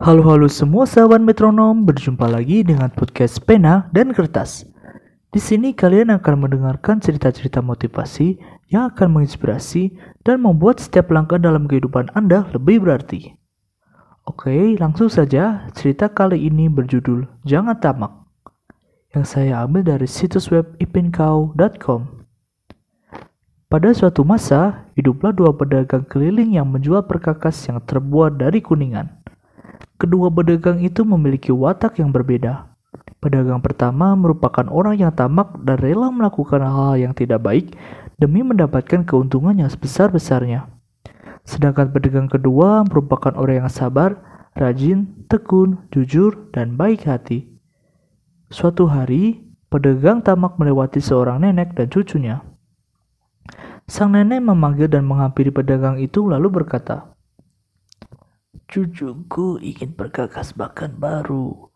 Halo-halo semua sahabat metronom, berjumpa lagi dengan podcast Pena dan Kertas. Di sini kalian akan mendengarkan cerita-cerita motivasi yang akan menginspirasi dan membuat setiap langkah dalam kehidupan Anda lebih berarti. Oke, langsung saja. Cerita kali ini berjudul Jangan Tamak yang saya ambil dari situs web ipinkau.com. Pada suatu masa, hiduplah dua pedagang keliling yang menjual perkakas yang terbuat dari kuningan. Kedua pedagang itu memiliki watak yang berbeda. Pedagang pertama merupakan orang yang tamak dan rela melakukan hal-hal yang tidak baik demi mendapatkan keuntungan yang sebesar-besarnya. Sedangkan pedagang kedua merupakan orang yang sabar, rajin, tekun, jujur, dan baik hati. Suatu hari, pedagang tamak melewati seorang nenek dan cucunya. Sang nenek memanggil dan menghampiri pedagang itu lalu berkata, Cucuku ingin perkakas bahkan baru.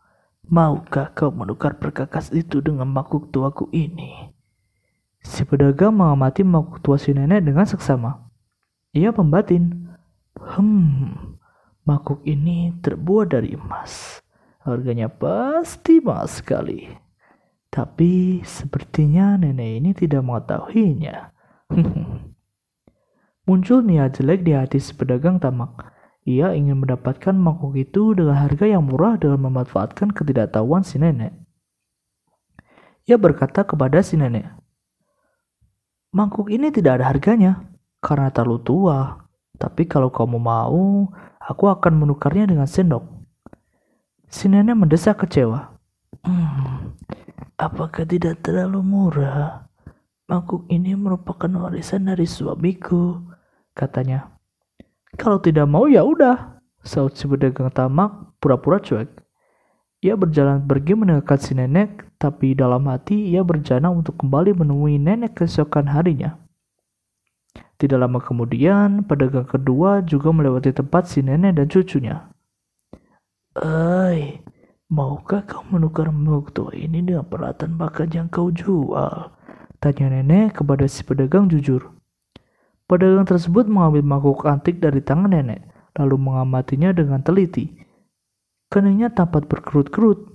Maukah kau menukar perkakas itu dengan makhluk tuaku ini? Si pedagang mengamati makhluk tua si nenek dengan seksama. Ia membatin. Hmm, makhluk ini terbuat dari emas. Harganya pasti mahal sekali. Tapi sepertinya nenek ini tidak mengetahuinya. Muncul niat jelek di hati si pedagang tamak. Ia ingin mendapatkan mangkuk itu dengan harga yang murah dengan memanfaatkan ketidaktahuan si nenek. Ia berkata kepada si nenek, Mangkuk ini tidak ada harganya karena terlalu tua. Tapi kalau kamu mau, aku akan menukarnya dengan sendok. Si nenek mendesak kecewa. Hmm, apakah tidak terlalu murah? Mangkuk ini merupakan warisan dari suamiku, katanya. Kalau tidak mau ya udah, saut si pedagang tamak pura-pura cuek. Ia berjalan pergi meninggalkan si nenek, tapi dalam hati ia berencana untuk kembali menemui nenek keesokan harinya. Tidak lama kemudian, pedagang kedua juga melewati tempat si nenek dan cucunya. Hai, maukah kau menukar tua ini dengan peralatan makan yang kau jual? Tanya nenek kepada si pedagang jujur. Pedagang tersebut mengambil mangkuk antik dari tangan nenek, lalu mengamatinya dengan teliti. Keningnya tampak berkerut-kerut.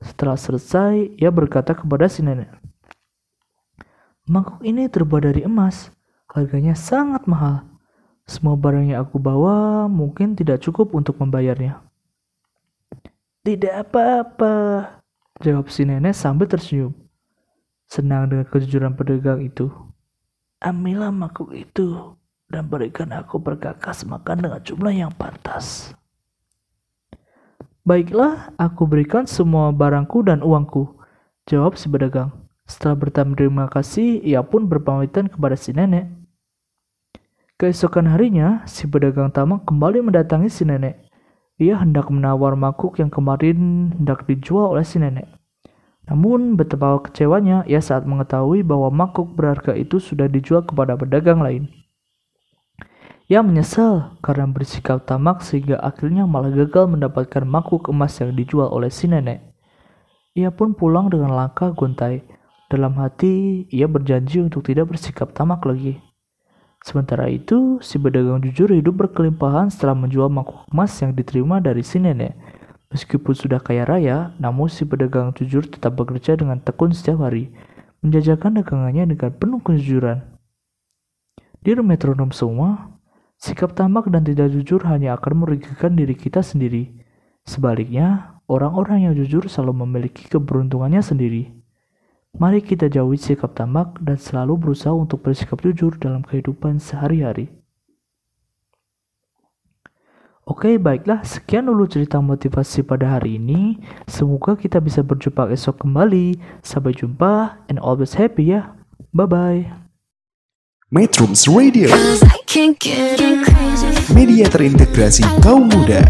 Setelah selesai, ia berkata kepada si nenek, Mangkuk ini terbuat dari emas, harganya sangat mahal. Semua barang yang aku bawa mungkin tidak cukup untuk membayarnya. Tidak apa-apa, jawab si nenek sambil tersenyum. Senang dengan kejujuran pedagang itu. Ambillah mangkuk itu dan berikan aku perkakas makan dengan jumlah yang pantas. Baiklah, aku berikan semua barangku dan uangku, jawab si pedagang. Setelah berterima kasih, ia pun berpamitan kepada si nenek. Keesokan harinya, si pedagang tamak kembali mendatangi si nenek. Ia hendak menawar mangkuk yang kemarin hendak dijual oleh si nenek. Namun betapa kecewanya ia saat mengetahui bahwa mangkuk berharga itu sudah dijual kepada pedagang lain. Ia menyesal karena bersikap tamak sehingga akhirnya malah gagal mendapatkan mangkuk emas yang dijual oleh si nenek. Ia pun pulang dengan langkah gontai. Dalam hati, ia berjanji untuk tidak bersikap tamak lagi. Sementara itu, si pedagang jujur hidup berkelimpahan setelah menjual mangkuk emas yang diterima dari si nenek. Meskipun sudah kaya raya, namun si pedagang jujur tetap bekerja dengan tekun setiap hari, menjajakan dagangannya dengan penuh kejujuran. Di metronom semua, sikap tamak dan tidak jujur hanya akan merugikan diri kita sendiri. Sebaliknya, orang-orang yang jujur selalu memiliki keberuntungannya sendiri. Mari kita jauhi sikap tamak dan selalu berusaha untuk bersikap jujur dalam kehidupan sehari-hari. Oke, baiklah. Sekian dulu cerita motivasi pada hari ini. Semoga kita bisa berjumpa esok kembali. Sampai jumpa and always happy ya. Bye-bye. Metrums Radio, Cause I can't get enough. media terintegrasi kaum muda.